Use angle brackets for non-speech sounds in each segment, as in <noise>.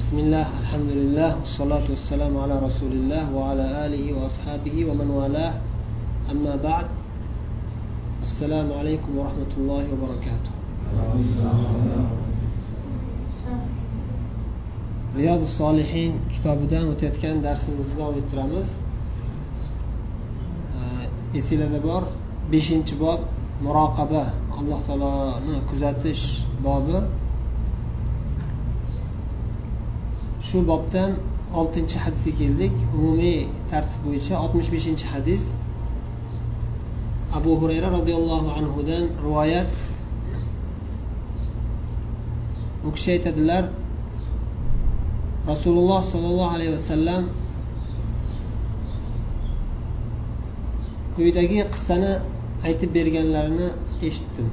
بسم الله الحمد لله والصلاة والسلام على رسول الله وعلى آله وأصحابه ومن والاه أما بعد السلام عليكم ورحمة الله وبركاته riyod solihin kitobidan o'tayotgan darsimizni davom ettiramiz esinglarda bor beshinchi bob muroqaba alloh taoloni kuzatish bobi Shu bobdan oltinchi hadisga keldik. Umumiy tartib bo'yicha oltmish beshinchi hadis. Abu hurayra roziyallohu anhudan rivoyat. U kishi aytadilar rasululloh sollallohu alayhi vasallam quyidagi qissani aytib berganlarini eshitdim.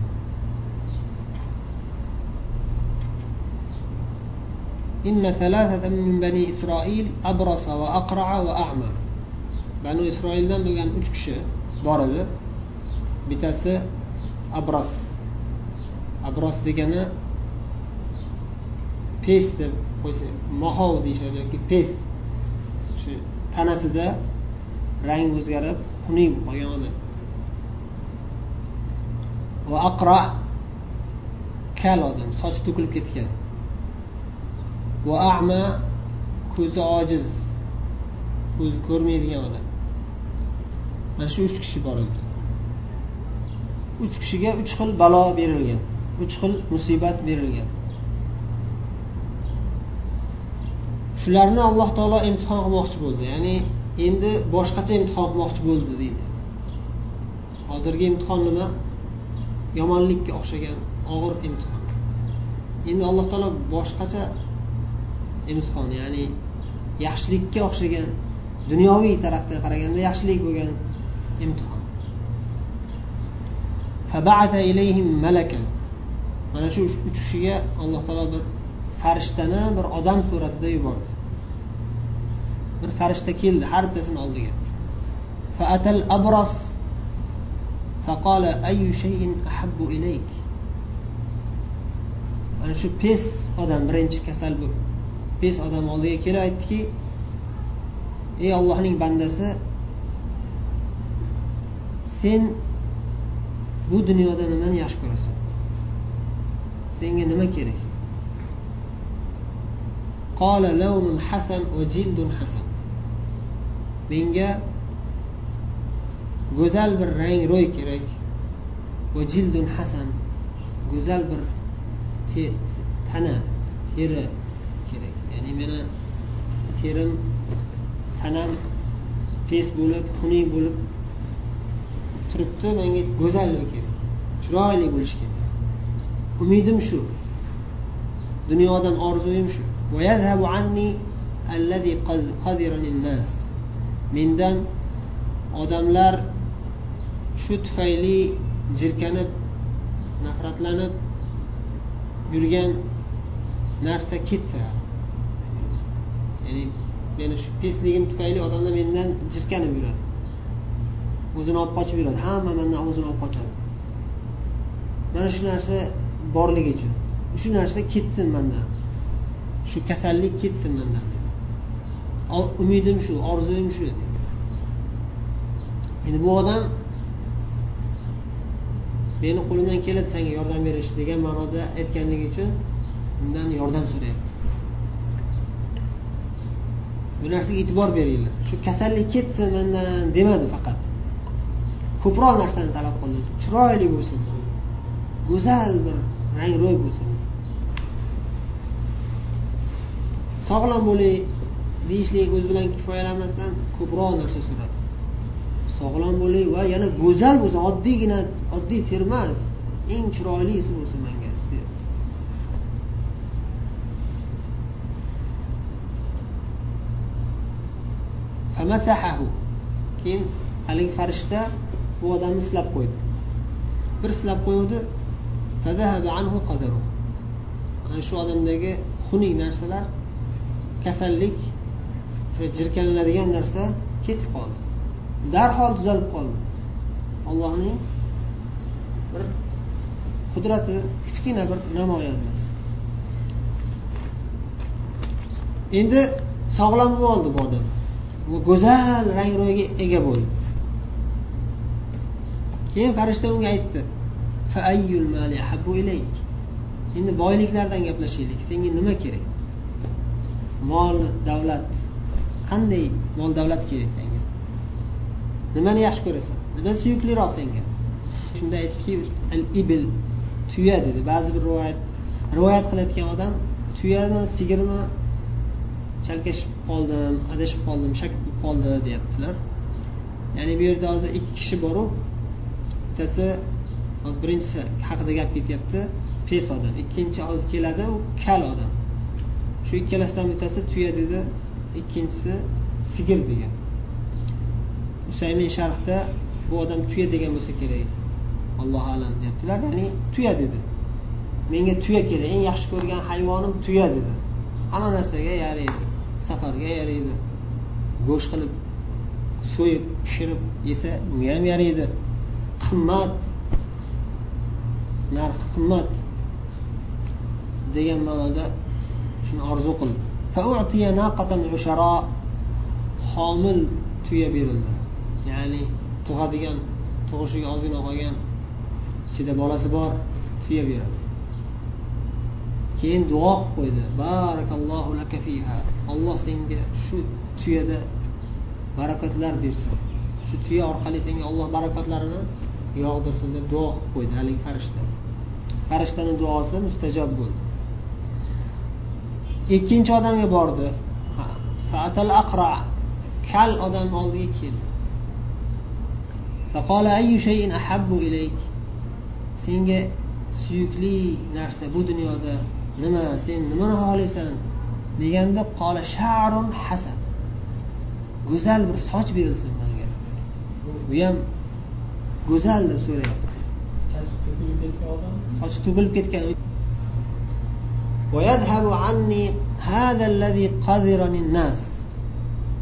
إن ثلاثة من بني إسرائيل أبرص وأقرع وأعمى بنو إسرائيل دم بغان uch kishi bor edi bittasi abros abros degani pes deb qo'ysa mohov deyishadi yoki pes shu tanasida rang o'zgarib xunuk bo'lib qolgan odam va aqro kal odam sochi to'kilib ketgan Va ama ko'zi ojiz. Ko'zi ko'rmaydigan odam. Mana shu uch kishi bor edi. Uch kishiga uch xil balo berilgan uch xil musibat berilgan. Shularni alloh taolo imtihon qilmoqchi bo'ldi. Ya'ni endi boshqacha imtihon qilmoqchi bo'ldi deydi. Hozirgi imtihon nima? Yomonlikka o'xshagan og'ir imtihon. Endi alloh taolo boshqacha imtihon ya'ni yaxshilikka o'xshagan dunyoviy tarafdan qaraganda yaxshilik bo'lgan imtihon mana shu uch kishiga alloh taolo bir farishtani bir odam suratida yubordi bir farishta keldi har bittasini oldiga فأتى الأبرص فقال أي شيء أحب إليك mana shu pes odam birinchi kasal bu pes odam oldiga kelib aytdiki ey ollohning bandasi sen bu dunyoda nimani yaxshi ko'rasan? Senga nima kerak? Qola lawnun hasan va jildun hasan. Menga go'zal bir rang ro'y kerak va jildun hasan go'zal bir tana teri ya'ni meni terim tanam pes bo'lib xunuk bo'lib turibdi menga go'zallik kerak chiroyli bo'lishi kerak. Umidim shu. Dunyodan orzuyim shu. Mendan odamlar shu tufayli jirkanib nafratlanib yurgan narsa ketsa ya'ni meni shu pesligim tufayli odamlar mendan jirkanib yuradi. O'zini olib qochib yuradi. Hamma mendan o'zini olib qochadi. Mana shu narsa borligi uchun. Shu narsa ketsin mandan shu kasallik ketsin mandan umidim shu orzuyim shu endi bu odam meni qo'limdan keladi senga yordam berish degan ma'noda aytganligi uchun undan yordam so'rayapti. Bu narsaga e'tibor beringlar. Shu kasallik ketsin mandan demadi faqat. Ko'proq narsani talab qildi chiroyli bo'lsin. Go'zal bir rang ro'y bo'lsin. Sog'lom bo'ling deyishlik o'zi bilan kifoyalanmasdan ko'proq narsa so'radi sog'lom bo'ling va yana go'zal bo'lsin. Oddiygina oddiy termas. Eng chiroylisi bo'lsin manga deyapti keyin haligi farishta bu odamni silab qo'ydi. Bir silab qo'yuvdi ana shu odamdagi xunuk narsalar kasallik jirkaniladigan narsa ketib qoldi. Darhol tuzalib qoldi. Allohning bir qudrati kichkina bir namoyandasi endi sog'lom bo'ldi bu odam. Go'zal rang ro'yga ega bo'ldi. Keyin farishta unga aytdi endi boyliklardan gaplashaylik senga nima kerak? Mol davlat. Qanday mol davlat kerak senga? Nimani yaxshi ko'rasan? Nima suyukliroq senga? Shunda aytdiki al ibil tuya dedi. Ba'zi bir rivoyat rivoyat qilayotgan odam tuyami sigirmi chalkashib qoldim adashib qoldim shak bo'lib qoldi deyaptilar. Ya'ni bu yerda hozir ikki kishi boru bittasi hozir birinchisi haqida gap ketyapti pes odam ikkinchi hozir keladi u kal odam shu ikkalasidan bittasi tuya dedi ikkinchisi sigir degan. Usaymin sharhda bu odam tuya degan bo'lsa kerak edi. Allohu alam deyaptilar ya'ni tuya dedi. Menga tuya kerak eng yaxshi ko'rgan hayvonim tuya dedi. Hamma narsaga yaraydi. Safarga yaraydi. Go'sht qilib so'yib pishirib yesa unga ham yaraydi. Qimmat narxi qimmat degan ma'noda shuni orzu qildi homil tuya berildi. Ya'ni tug'adigan tug'ishiga ozgina qolgan ichida bolasi bor tuya beradi keyin duo qilib qo'ydi. Barakallohu laka fiha. Olloh senga shu tuyada barakotlar bersin. Shu tuya orqali senga olloh barakotlarini yog'dirsin deb duo qilib qo'ydi haligi farishta. Farishtani duosi mustajob bo'ldi. Ikkinchi odamga bordi. Aqra. Kal odam oldiga keldi. Senga suyukli narsa bu dunyoda nima sen nimani xohlaysan deganda qola sharun hasan. Go'zal bir soch berilsin menga bu ham go'zal deb so'rayapti. Sochi to'kilib ketgan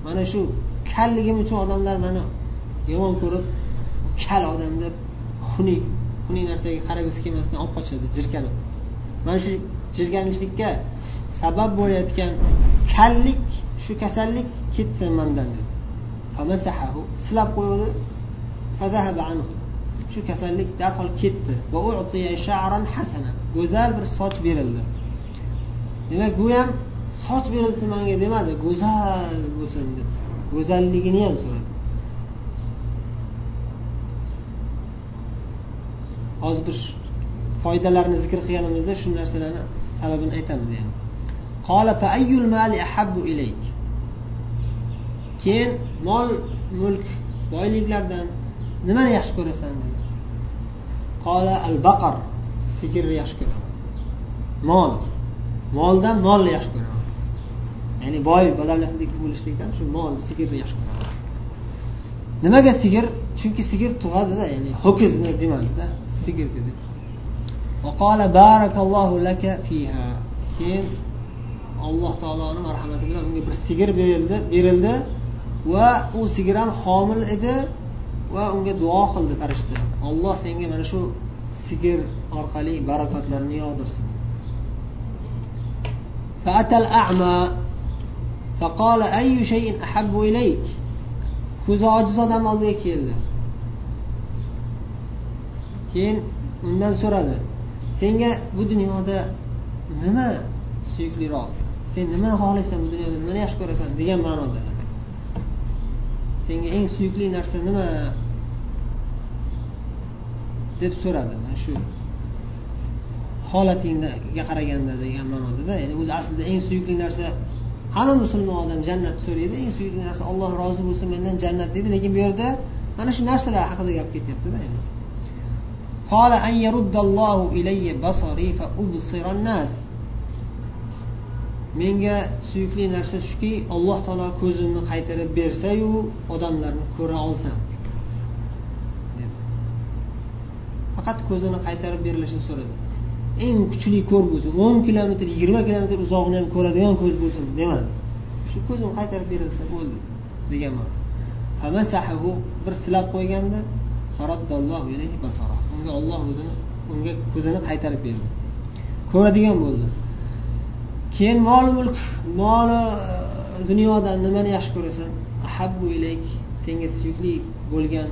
mana shu kalligim uchun odamlar mani yomon ko'rib kal odam deb xunuk xunuk narsaga qaragisi kelmasdan olib qochadi jirkanib mana shu chizganishlikka sabab bo'layotgan kallik shu kasallik ketsin mandan dedi. Silab qo'ydi. Shu kasallik darhol ketdi. Go'zal bir soch berildi. Demak bu ham soch berilsin manga demadi. Go'zal bo'lsin deb go'zalligini ham so'radi. Hozir bir foydalarni zikr qilganimizda shu narsalarni sababini aytamiz yani. Keyin mol mulk boyliklardan nimani yaxshi ko'rasan dedi. Qola al baqar sigirni yaxshi ko'raman. Mol moldan molni yaxshi ko'raman. Ya'ni boy badavlatlik bo'lishlikdan shu mol sigirni yaxshi ko'raman. Nimaga sigir? Chunki sigir tug'adida ya'ni ho'kizni demadida sigir dedi. Keyin alloh taoloni marhamati bilan unga bir sigir berildi berildi va u sigir ham homil edi va unga duo qildi farishta. Olloh senga mana shu sigir orqali barakotlarini yog'dirsin. Ko'zi ojiz odam oldiga keldi. Keyin undan so'radi senga bu dunyoda nima suyukliroq sen nimani xohlaysan bu dunyoda nimani yaxshi ko'rasan degan ma'noda. Senga eng suyukli narsa nima deb so'radi. Mana shu holatingga qaraganda degan ma'nodada ya'ni o'zi aslida eng suyukli narsa hamma musulmon odam jannatni so'raydi eng suyukli narsa alloh rozi bo'lsin mendan jannat deydi lekin bu yerda mana shu narsalar haqida gap ketyaptida قال أن يرد الله إلي بصري فأبصر الناس menga suyukli narsa shuki alloh taolo ko'zimni qaytarib bersayu odamlarni ko'ra olsam faqat ko'zini qaytarib berilishini so'radi eng kuchli ko'r bo'lsin o'n kilometr yigirma kilometr uzog'ini ham ko'radigan ko'z bo'lsin demadi shu ko'zim qaytarib berilsa bo'ldi degan bir silab qo'yganda Unga olloh o'zini unga ko'zini qaytarib berdi. Ko'radigan bo'ldi. Keyin mol mulk moli e, dunyodan nimani yaxshi ko'rasan? Ahabbu ilayk senga suyukli bo'lgan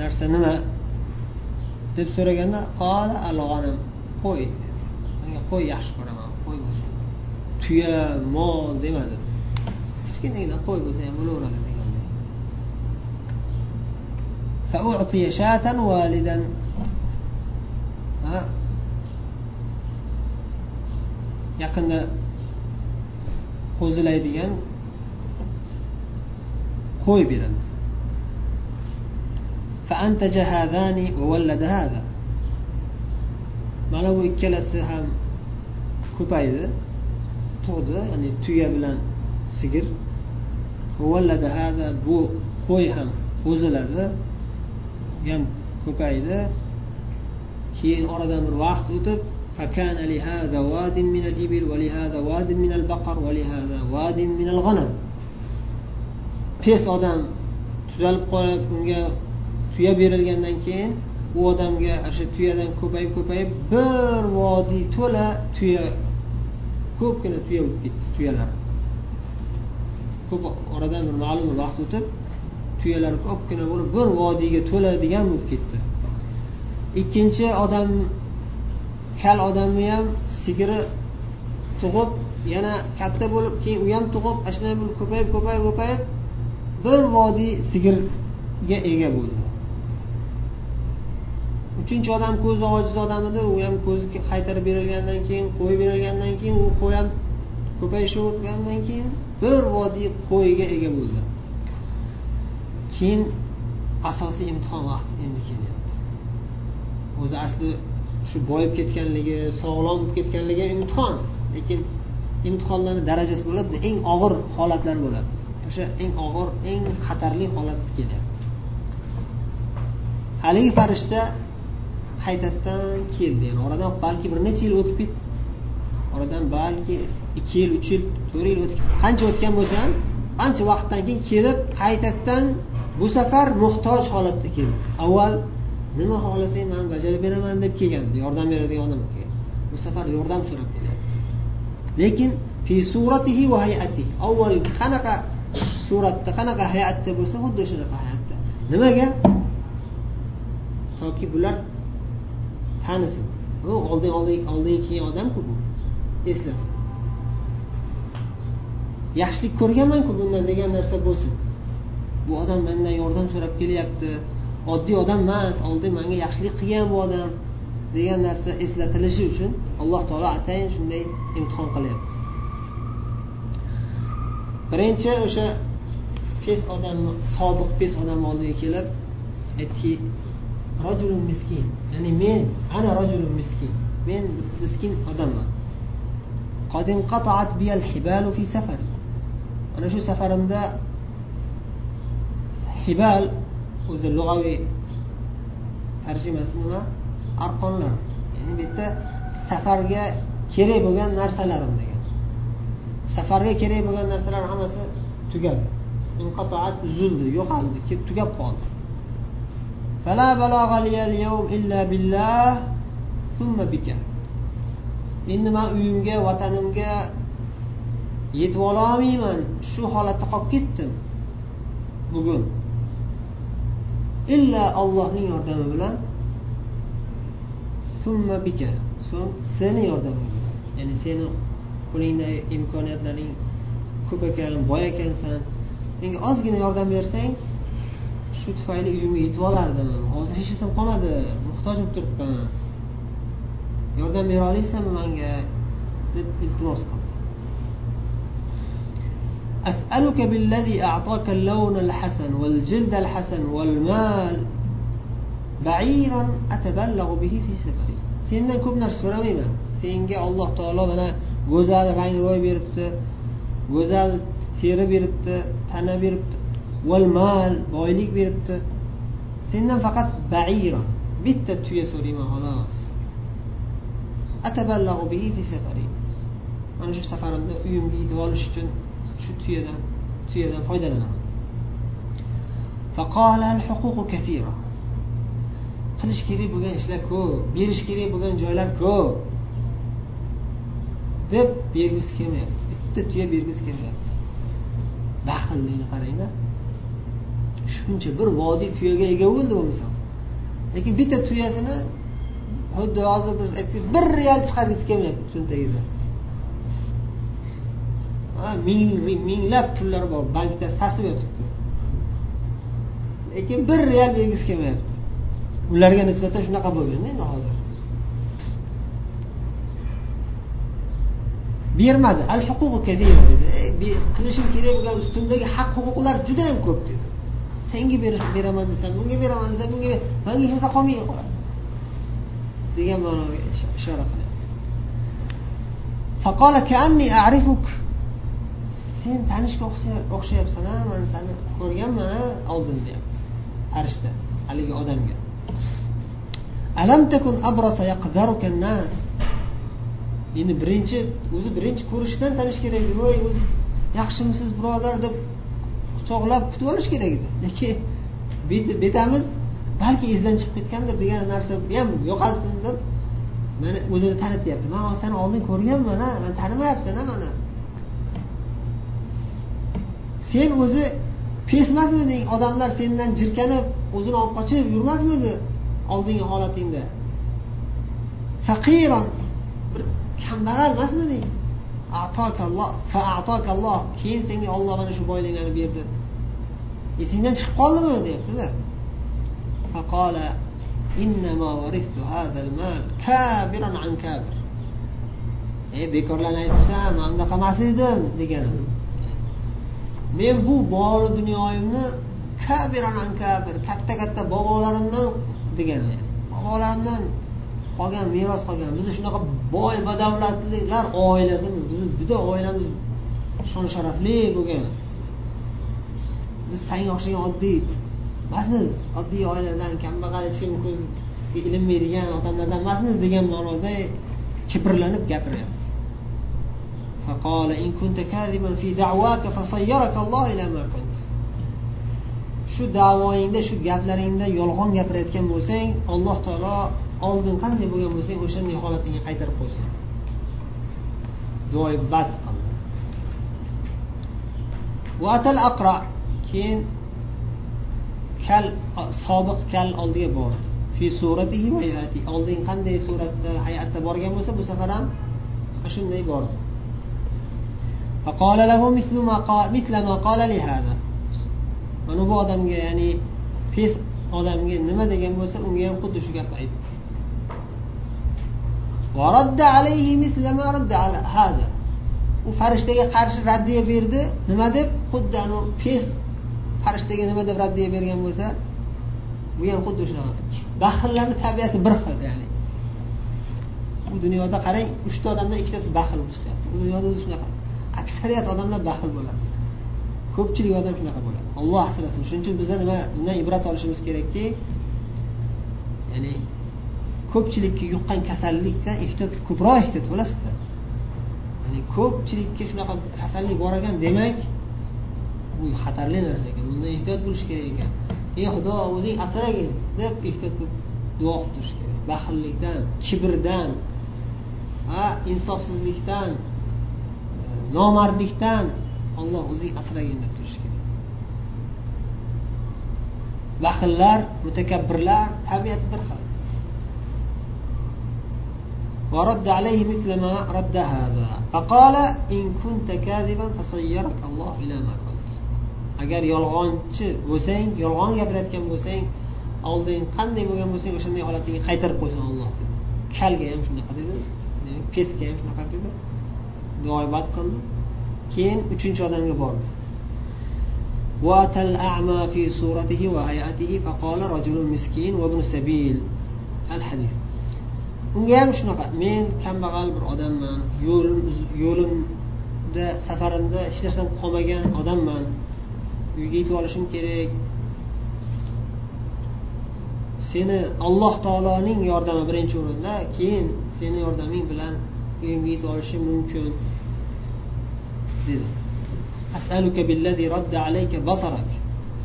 narsa nima? deb so'raganda qola al qo'y. Menga qo'y yaxshi ko'raman qo'y bo'lsa tuya mol demadi. Kichkinagina qo'y bo'lsa ham bo'laveradi. فأعطي شاة والدا yaqinda qo'zilaydigan qo'y berildi mana bu ikkalasi ham ko'paydi tug'di ya'ni tuya bilan sigir bu qo'y ham qo'ziladi ham ko'paydi keyin oradan bir vaqt o'tib فكان لهذا واد من الإبل ولهذا واد من البقر ولهذا واد من الغنم pes odam tuzalib qolib unga tuya berilgandan keyin u odamga o'sha tuyadan ko'payib ko'payib bir vodiy to'la tuya ko'pgina tuya bo'lib ketdi tuyalar ko'p oradan bir ma'lum bir vaqt o'tib tuyalar ko'pgina bo'lib bir vodiyga to'ladigan bo'lib ketdi. Ikkinchi odam kal odamni ham sigiri tug'ib yana katta bo'lib keyin u ham tug'ib ana shunday bo'lib ko'payib ko'payib ko'payib bir vodiy sigirga ega bo'ldi. Uchinchi odam ko'zi ojiz odam edi u ham ko'zi qaytarib berilgandan keyin qo'y berilgandan keyin u qo'y ham ko'payishavergandan keyin bir vodiy qo'yga ega bo'ldi. Keyin asosiy imtihon vaqti endi kelyapti. O'zi asli shu boyib ketganligi sog'lom bo'lib ketganligi imtihon. Lekin imtihonlarni darajasi bo'ladi eng og'ir holatlar bo'ladi. O'sha eng og'ir eng xatarli holat kelyapti. Haligi farishta qaytadan keldi. Yani oradan balki bir necha yil o'tib ketdi. Oradan balki ikki yil uch yil to'rt yil o'tib qancha o'tgan bo'lsa ham ancha vaqtdan keyin kelib qaytadan bu safar muhtoj holatda keldi. Avval nima xohlasang man bajarib beraman deb kelgan yordam beradigan odam kelgan bu safar yordam so'rab kelyapti. Lekin fi suratihi va hayati avval qanaqa suratda qanaqa hayatda bo'lsa xuddi shunaqa hayatda. Nimaga? Toki bular tanisin. U oldin oldin kelgan odamku bu? Eslasin. Yaxshilik ko'rganmanku bundan degan narsa bo'lsin. Bu odam mendan yordam so'rab kelyapti. Oddiy odam emas oldin manga yaxshilik qilgan bu odam degan narsa eslatilishi uchun alloh taolo atayin shunday imtihon qilyapti. Birinchi o'sha pes odamni sobiq pes odam oldiga kelib aytdiki rajulun miskin. Ya'ni men ana rajulun miskin. Men miskin odamman. Mana shu safarimda hibal o'zi lug'aviy tarjimasi nima arqonlar ya'ni bu yerda safarga kerak bo'lgan narsalarim degan safarga kerak bo'lgan narsalar hammasi tugadi inqatoat uzildi yo'qoldi tugab qoldi فلا بلاغ لي اليوم إلا بالله ثم بك endi man uyimga vatanimga yetib ololmayman shu holatda qolib ketdim bugun Illa allohning yordami bilan. Summa bika. So'ng seni yordaming bilan. Ya'ni seni qo'lingda imkoniyatlaring ko'p ekan boy ekansan. Menga ozgina yordam bersang shu tufayli uyimga yetib olardim. Hozir hech narsam qolmadi. Muhtoj bo'lib turibman. Yordam bera olaysanmi manga? deb iltimos qildi أسألك بالذي أعطاك اللون الحسن والجلد الحسن والمال. بعيرا أتبلغ به في سفري. سنن كبنا سرميما سنجي الله تعالى بنا جزال رين روي بيربت جزال تير بيربت تنا بيربت والمال بايليك بيربت سنن فقط بعيرا. بيت تويا سرميما خلاص. أتبلغ به في سفري. أنا شو سفرنا؟ يوم بيدوالش جن. Shu tuyadan tuyadan foydalanaman. Qilish kerak bo'lgan ishlar ko'p berish kerak bo'lgan joylar ko'p. Deb bergisi kelmayapti. Bitta tuya bergisi kelmayapti. Baxillikni qarangda shuncha bir vodiy tuyaga ega bo'ldi u inson. Lekin bitta tuyasini xuddi hozir biz aytdik bir real chiqargisi kelmayapti cho'ntagidan. Minglab pullar bor bankda sasib yotibdi. Lekin bir real bergisi kelmayapti. Ularga nisbatan shunaqa bo'lganda endi hozir. Bermadi. Al huququ dedi. E, qilishim kerak bo'lgan ustimdagi haq huquqlar juda yam ko'p dedi. Senga beraman desam unga beraman desam bunga manga hech narsa qolmay qoladi. Degan ma'noga ishora qilyapti sen tanishga o'xshayapsan ha man seni ko'rganman a oldin deyapti. Farishta haligi odamga. Alam takun abrasa yaqdaruka nas. Endi birinchi o'zi birinchi ko'rishdan tanish kerak edi voy o'zi yaxshimisiz birodar deb quchoqlab kutib olish kerak edi. Lekin betamiz balki esdan chiqib ketgandir degan narsa ham yo'qolsin deb mana o'zini tanityapti. Man seni oldin ko'rganman a man tanimayapsan a mana. Sen o'zi pesmasmiding odamlar sendan jirkanib o'zini olib qochib yurmasmidi oldingi holatingda? Faqiron bir kambag'al emasmiding keyin senga olloh mana shu boyliklarni berdi. Esingdan chiqib qoldimi? Deyaptida. Ey bekorlarni aytibsan man unaqa emas edim degani men bu bor dunyoyimni kabiran kabir katta katta bobolarimdan degan bobolarimdan qolgan meros qolgan. Bizni shunaqa boy badavlatliklar oilasimiz bizni juda oilamiz shon sharafli bo'lgan. Biz sanga o'xshagan oddiy emasmiz. Oddiy oiladan kambag'al hech kim ko'ziga ilinmaydigan odamlardan emasmiz degan ma'noda kiprlanib gapiryapti فقال إن كنت كاذبا في دعواك فصيرك الله إلى ما كنت shu davoyingda shu gaplaringda yolg'on gapirayotgan bo'lsang alloh taolo oldin qanday bo'lgan bo'lsang o'shanday holatingga qaytarib qo'ysin duoyi bad qildi aqra keyin kal sobiq kal oldiga bordi fi suratihi va oldin qanday suratda hay'atda borgan bo'lsa bu safar ham shunday bordi فقال له مثل ما قال مثل ما قال لهذا mana bu odamga ya'ni pes odamga nima degan bo'lsa unga ham xuddi shu gapni aytdi u farishtaga qarshi raddiya berdi nima deb xuddi anavi pes farishtaga nima deb raddiya bergan bo'lsa bu ham xuddi shunaqa baxillarni tabiati bir xil ya'ni bu dunyoda qarang uchta odamdan ikkitasi baxil bo'lib chiqyapti u dunyoda o'zi shunaqa aksariyat odamlar baxil bo'ladi. Ko'pchilik odam shunaqa bo'ladi. Olloh asrasin. Shuning uchun biza nima bundan ibrat olishimiz kerakki ya'ni ko'pchilikka yuqqan kasallikdan ehtiyot ko'proq ehtiyot bo'lasizda ya'ni ko'pchilikka shunaqa kasallik bor ekan demak bu xatarli narsa ekan. Bundan ehtiyot bo'lish kerak ekan. Ey xudo o'zing asragin deb ehtiyot bo'lib duo qilib turish kerak. Baxillikdan kibrdan va insofsizlikdan nomardlikdan olloh o'zing asragin deb turish kerak baxillar mutakabbirlar tabiati bir xil ورد عليه مثل ما رد هذا فقال إن كنت كاذبا فصيرك الله إلى ما كنت agar yolg'onchi bo'lsang yolg'on gapirayotgan bo'lsang oldin qanday bo'lgan bo'lsang o'shanday holatingga qaytarib qo'ysin olloh dedi kalga ham shunaqa dedi pesga ham shunaqa dedi duoibat qildi keyin uchinchi odamga bordi وأتى الأعمى في صورته وهيئته فقال رجل مسكين وابن سبيل الحديث unga ham shunaqa men kambag'al bir odamman yo'lim yo'limda safarimda hech narsam qolmagan odamman uyga yetib olishim kerak seni alloh taoloning yordami birinchi o'rinda keyin seni yordaming bilan uyimga yetib olishim mumkin dedi.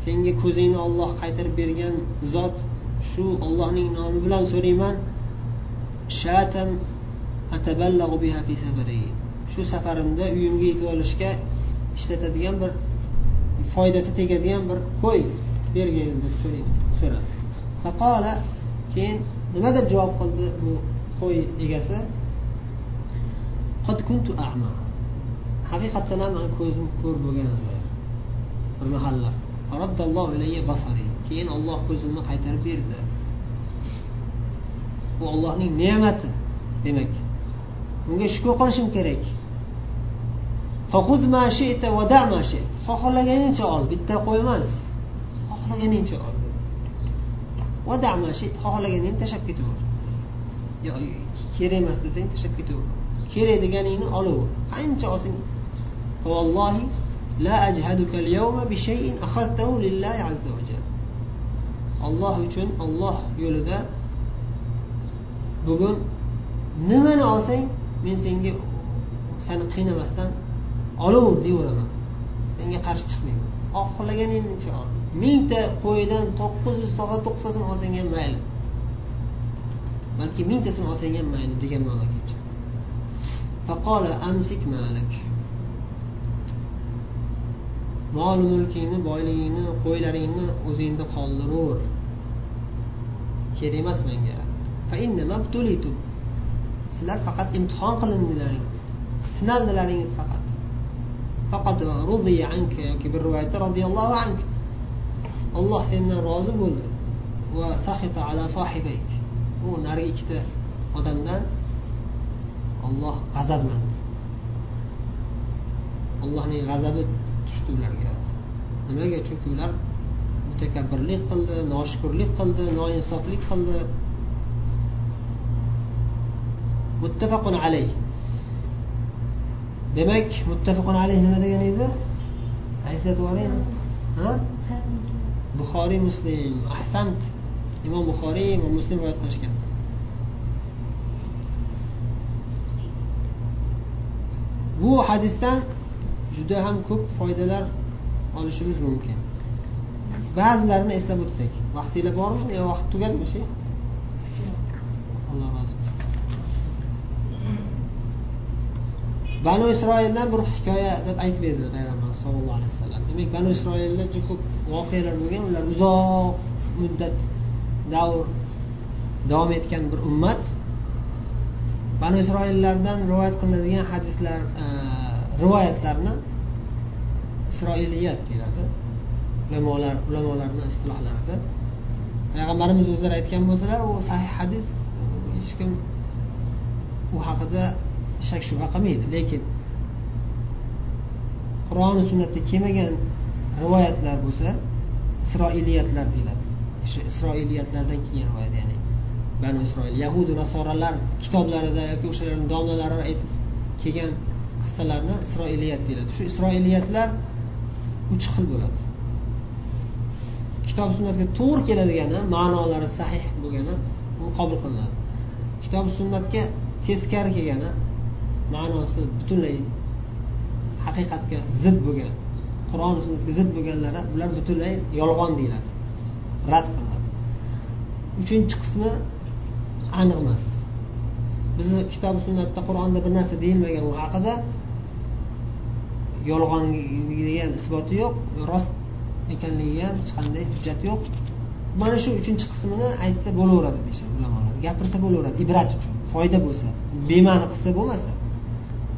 Senga ko'zingni olloh qaytarib bergan zot shu ollohning nomi bilan so'rayman. Shu safarimda uyimga yetib olishga ishlatadigan bir foydasi tegadigan bir qo'y bergin deb so'radi. Faqola keyin nima deb javob qildi bu qo'y egasi? Haqiqatdan ham man ko'zim ko'r bo'lgan edi bir mahalla. Keyin olloh ko'zimni qaytarib berdi. Bu ollohning ne'mati demak. Unga shukur qilishim kerak. Xohlaganingcha ol bitta qo'y emas. Xohlaganingcha ol. Xohlaganingni tashlab ketaver. Kerak emas desang tashlab ketaver. kerak deganingni olaver qancha olsang vallohi la ajhaduka al-yawma bi shay'in akhadtahu lillahi azza va jalla. Alloh uchun Alloh yo'lida bugun nimani olsang men senga seni qiynamasdan olaver deyveraman. Senga qarshi chiqmayman. Xohlaganingcha ol. Mingta qo'ydan to'qqiz yuztaga to'qqiztasini olsang ham mayli. Balki mingtasini olsang ham mayli degan ma'noga keladi ma'no keldi mol mulkingni boyligingni qo'ylaringni o'zingda qoldiraver kerak emas menga sizlar faqat imtihon qilindilaringiz sinaldilaringiz faqat faqat yoki bir rivoyatda roziyallohu anhu olloh sendan rozi bo'ldi va sahita ala sohibayk u narigi ikkita odamdan olloh g'azablandi allohning g'azabi tushdi ularga. Nimaga? Chunki ular mutakabbirlik qildi noshukurlik qildi noinsoflik qildi. Muttafaqun alayh. Demak muttafaqun alayh nima degani edi? Aytib yuboring buxoriy muslim. Ahsant. Imom buxoriy imom muslim rivoyat qilishgan. Bu hadisdan juda ham ko'p foydalar olishimiz mumkin. Ba'zilarini eslab o'tsak vaqtinglar bormi yo vaqt tugadimi shu alloh rozi bo'lsin. Banu isroildan bir hikoya deb aytib berdi payg'ambarimiz sallallohu alayhi vasallam. Demak banu isroilda juda ko'p voqealar bo'lgan ular uzoq muddat davr davom etgan bir ummat. Banu isroillardan rivoyat qilinadigan hadislar e, rivoyatlarni isroiliyat deyiladi. Ulamolar ulamolarni istilohlarida. Payg'ambarimiz o'zlari aytgan bo'lsalar u sahih hadis hech kim u haqida shak shubha qilmaydi. Lekin qur'oni sunnatda kelmagan rivoyatlar bo'lsa isroiliyatlar deyiladi. O'sha isroiliyatlardan kelgan rivoyat ya'ni banu isroil. Yahudi nasoralar kitoblarida yoki o'shalarni domlalari aytib kelgan qissalarni isroiliyat deyiladi. Shu isroiliyatlar uch xil bo'ladi. Kitob sunnatga to'g'ri keladigani ma'nolari sahih bo'lgani u qabul qilinadi. Kitob sunnatga teskari kelgani ma'nosi butunlay haqiqatga zid bo'lgan qur'on sunnatga zid bo'lganlari bular butunlay yolg'on deyiladi rad qilinadi. Uchinchi qismi aniq emas bizni kitob sunnatda qur'onda bir narsa deyilmagan u haqida yolg'onligiga isboti yo'q rost ekanligiga ham hech qanday hujjat yo'q. Mana shu uchinchi qismini aytsa bo'laveradi deyishadi ulamolar. Gapirsa bo'laveradi ibrat uchun. Foyda bo'lsa bema'ni qilsa bo'lmasa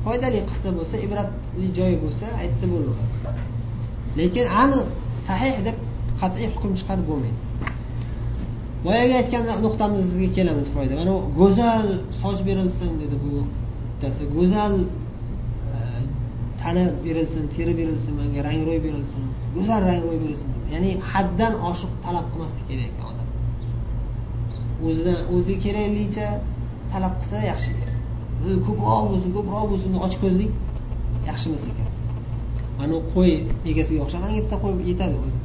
foydali qilsa bo'lsa ibratli joyi bo'lsa aytsa bo'laveradi. Lekin aniq sahih deb qat'iy hukm chiqarib bo'lmaydi. Boyagi aytgan nuqtamizga kelamiz foyda. Mana go'zal soch berilsin dedi bu bittasi. Go'zal e, tana berilsin teri berilsin manga rangro'y berilsin. Go'zal rang ro'y berilsin ya'ni haddan oshiq talab qilmaslik kerak ekan odam. O'zidan o'ziga keraklicha talab qilsa yaxshi ekan ko'proq bo'lsin ko'proq bo'lsin ochko'zlik yaxshi emas ekan. Mana qo'y egasiga o'xshagan bitta qo'y yetadi o'zi.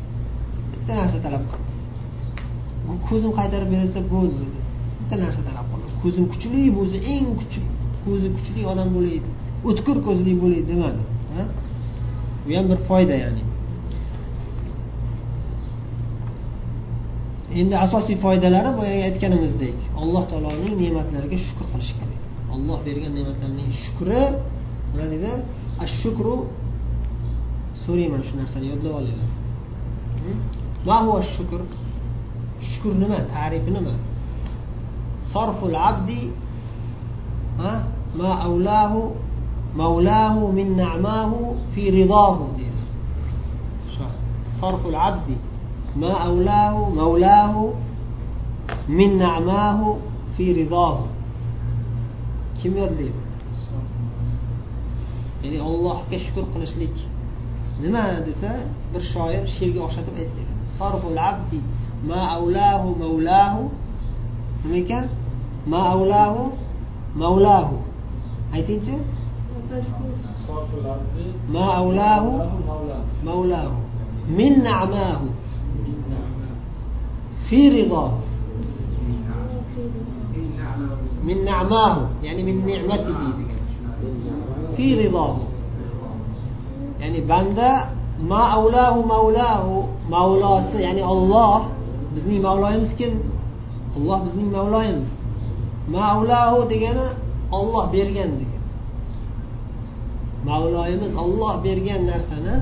Bitta narsa talab qil. Ko'zim qaytarib berilsa bo'ldi bitta narsa talab qildi. Ko'zim kuchli bo'lsa eng kuchli ko'zi kuchli odam bo'lay o'tkir ko'zli bo'lay demadi. Bu ham bir foyda ya'ni. Endi asosiy foydalari boyagi aytganimizdek alloh taoloning ne'matlariga shukur qilish kerak. Olloh bergan ne'matlarning shukri nima deydi ashukru so'rayman shu narsani yodlab olinglar hm? ma huwa shukr shukur nima tarifi nima sarful abdi ma avlahu mavlahu min na'mahu fi ridohu deydi sorful abdi ma avlahu mavlahu min na'mahu fi ridohu kim yodlaydi ya'ni allohga shukur qilishlik nima desa bir shoir she'rga o'xshatib aytdi. Sarful abdi. ما أولاه مولاه. ميكا ما أولاه مولاه. أي تيجي ما أولاه مولاه. من نعماه. في رضاه. من نعماه. يعني من نعمته. في رضاه. يعني بندا ما أولاه مولاه. مولاه يعني الله. Bizning mavloyimiz kim? Olloh bizning mavloyimiz. Mavlahu degani olloh bergan degan mavloyimiz olloh bergan narsani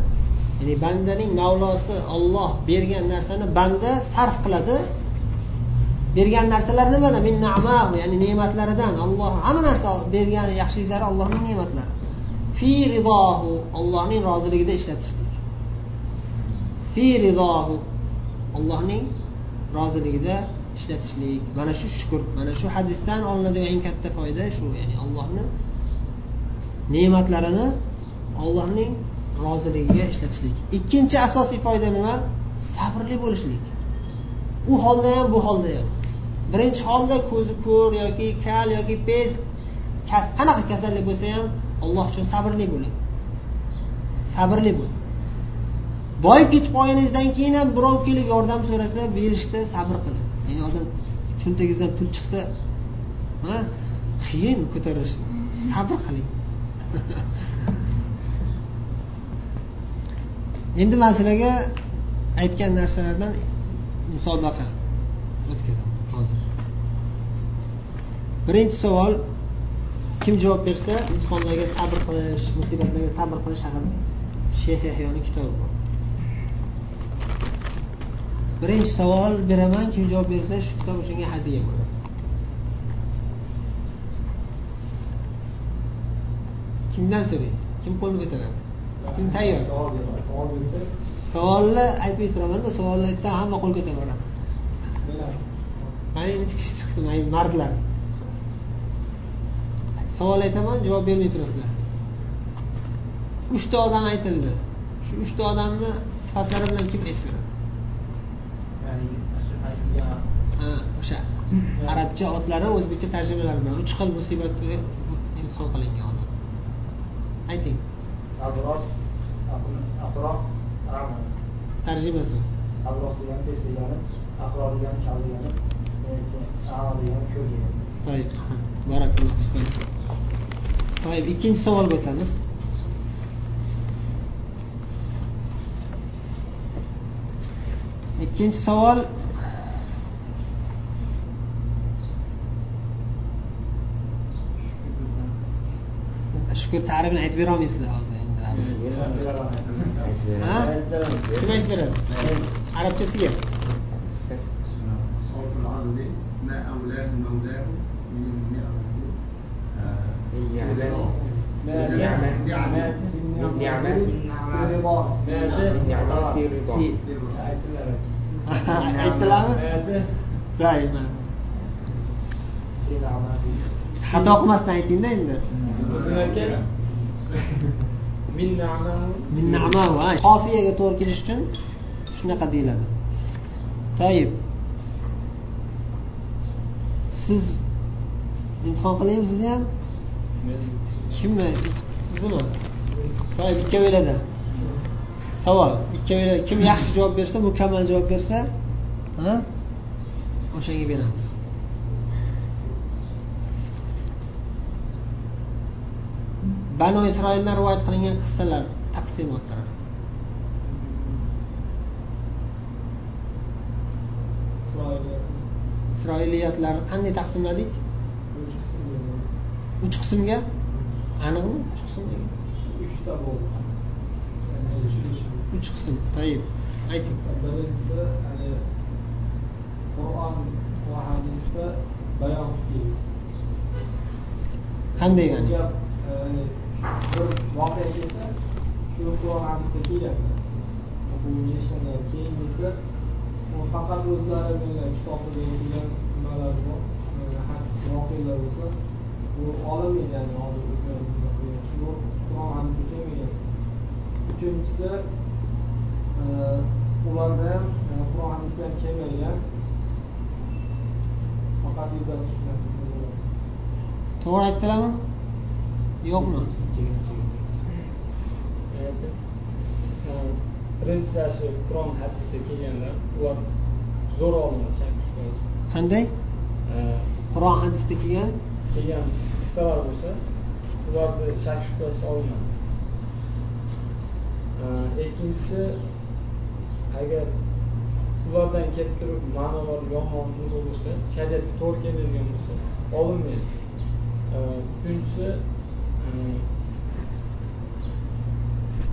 ya'ni bandaning mavlosi olloh bergan narsani banda sarf qiladi. Bergan narsalar nimada? Min ya'ni ne'matlaridan. Olloh hamma narsa bergan yaxshiliklari ollohning ne'matlari. Fi ridohu ollohning roziligida ishlatishlik fi ridohu ollohning roziligida ishlatishlik. Mana shu shukur mana shu hadisdan olinadigan eng katta foyda shu ya'ni allohni ne'matlarini ollohning roziligiga ishlatishlik. Ikkinchi asosiy foyda nima? Sabrli bo'lishlik. U holda ham bu holda ham. Birinchi holda ko'zi ko'r yoki kal yoki pes qanaqa kasallik bo'lsa ham alloh uchun sabrli bo'ling sabrli bo'ling boyib ketib qolganingizdan keyin ham birov kelib yordam so'rasa berishda sabr qiling ya'ni odam cho'ntagingizdan pul chiqsa qiyin ko'tarish. Sabr qiling. <laughs> Endi man sizlarga aytgan narsalardan musobaqa o'tkazaman hozir. Birinchi savol kim javob bersa imtihonlarga sabr qilish musibatlarga sabr qilish haqida sheyx yahyoni kitobi bor. Birinchi savol beraman kim javob bersa shu kitob o'shanga hadya bo'ladi. Kimdan so'raydi? Kim qo'lni ko'taradi? Kim tayyor? Savolni aytmay turamanda savolni aytsam hamma qo'l ko'taraveradi mana nechi kishi chiqdi mana mardlar. Savol aytaman javob bermay turasizlar. Uchta odam aytildi. Shu uchta odamni sifatlari bilan kim aytib beradi o'sha arabcha otlari o'zbekcha tarjimalari bilan uch xil musibatga imtihon qilingan odam. Ayting. Tarjimasi abros degani tez degani aqro degani kal degani amo degani ko'r degani toyib barakalloh toyib ikkinchi savolga o'tamiz. Ikkinchi savol كنت عارف نعتبرهم مثل ها؟ شو ما يعتبرهم؟ عرب تسير صرف العرض ليه؟ ما أولاه مولاه من النعمة النعمة النعمة النعمة الرضا النعمة في الرضا عيد ثلاثة؟ دائما في العمل xato qilmasdan aytingda endi. <laughs> Qofiyaga to'g'ri kelish uchun shunaqa deyiladi. Toyib siz imtihon qilaymi sizni ham? Kimni? Siznimi toyib ikkovinglarda savol. Ikkovinglar kim yaxshi javob bersa mukammal javob bersa ha? O'shanga beramiz banu isroildan rivoyat qilingan qissalar taqsimotlar isroiliyatlarni qanday taqsimladik? Uch qismga? Aniqmi? Uch qism degan uchta uch qism tayib ayting. Birinchisi qur'on va hadisda bayon qanday yani bir voqea kelsa shu qur'on hadisda kelyapti bu yashagan keyingisi u faqat o'zlarini kitobida kelgan nimalar bor voqealar bo'lsa bu olinmaydi yani hozir o'zlari qur'on hadisda kelmagan uchinchisi ularda ham e, qur'on hadisda ham kelmagan faqat to'g'ri aytdilarmi? Yo'qmi? Birinchilar shu qur'on hadisda kelganlar ular zo'r shubhasiz qanday? Qur'on hadisda kelgan? kelgan qissalar bo'lsa ularni shak shubhasiz olinadi. Ikkinchisi agar ulardan kelib turib ma'nolar yomon bo'lsa shariatga to'g'ri kelmaydigan bo'lsa olinmaydi. Uchinchisi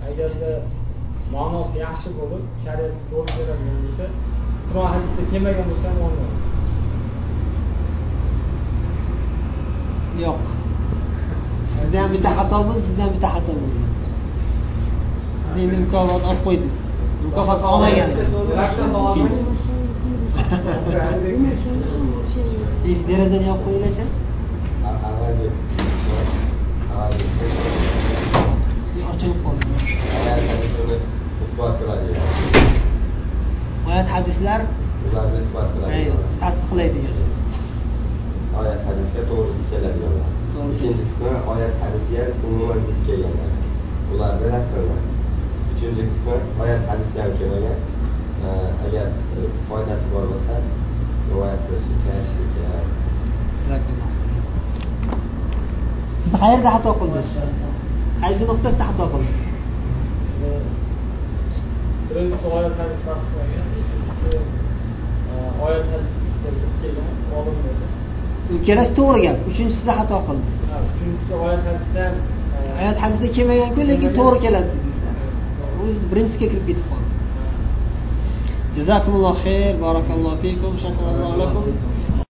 agarda ma'nosi yaxshi bo'lib shariatga to'g'ri keladigan bo'lsa qur'on hadisda kelmagan bo'lsa ham olinadi yo'q sizda ham bitta xato bo'ldi sizda ham bitta xato bo'ldi siz endi mukofot olib qo'ydingiz mukofot olmagan ish derazani yopib qo'yinglarchi ochilib qoldi isbot qiladi. Oyat hadislar ularni isbot qiladi. Tasdiqlaydigan oyat hadisga to'g'ri keladiganlar To'g'ri. ikkinchi qismi oyat hadisga umuman zid kelganlar ularni rad qilinadi uchinchi qismi oyat hadisga ham kelmagan. Agar e, foydasi bor bo'lsa rivoyat aytishlikka Jazakalloh. siz qayerda xato qildingiz. Qaysi nuqtasida xato qildingiz birinchisi oyat hadis tasdiqlagan ikkinchisi e, oyat hadisga zid kelgan olinmaydi ikkalasi to'g'ri gap uchinchisida xato qildingiz. Uchinchisi oyat hadisda e, oyat hadisda kelmaganku lekin to'g'ri keladi dedingizlar o'zi birinchisiga kirib ketib qoldi. Jazakumulloh xayr barakallohu fikum shakarallohu lakum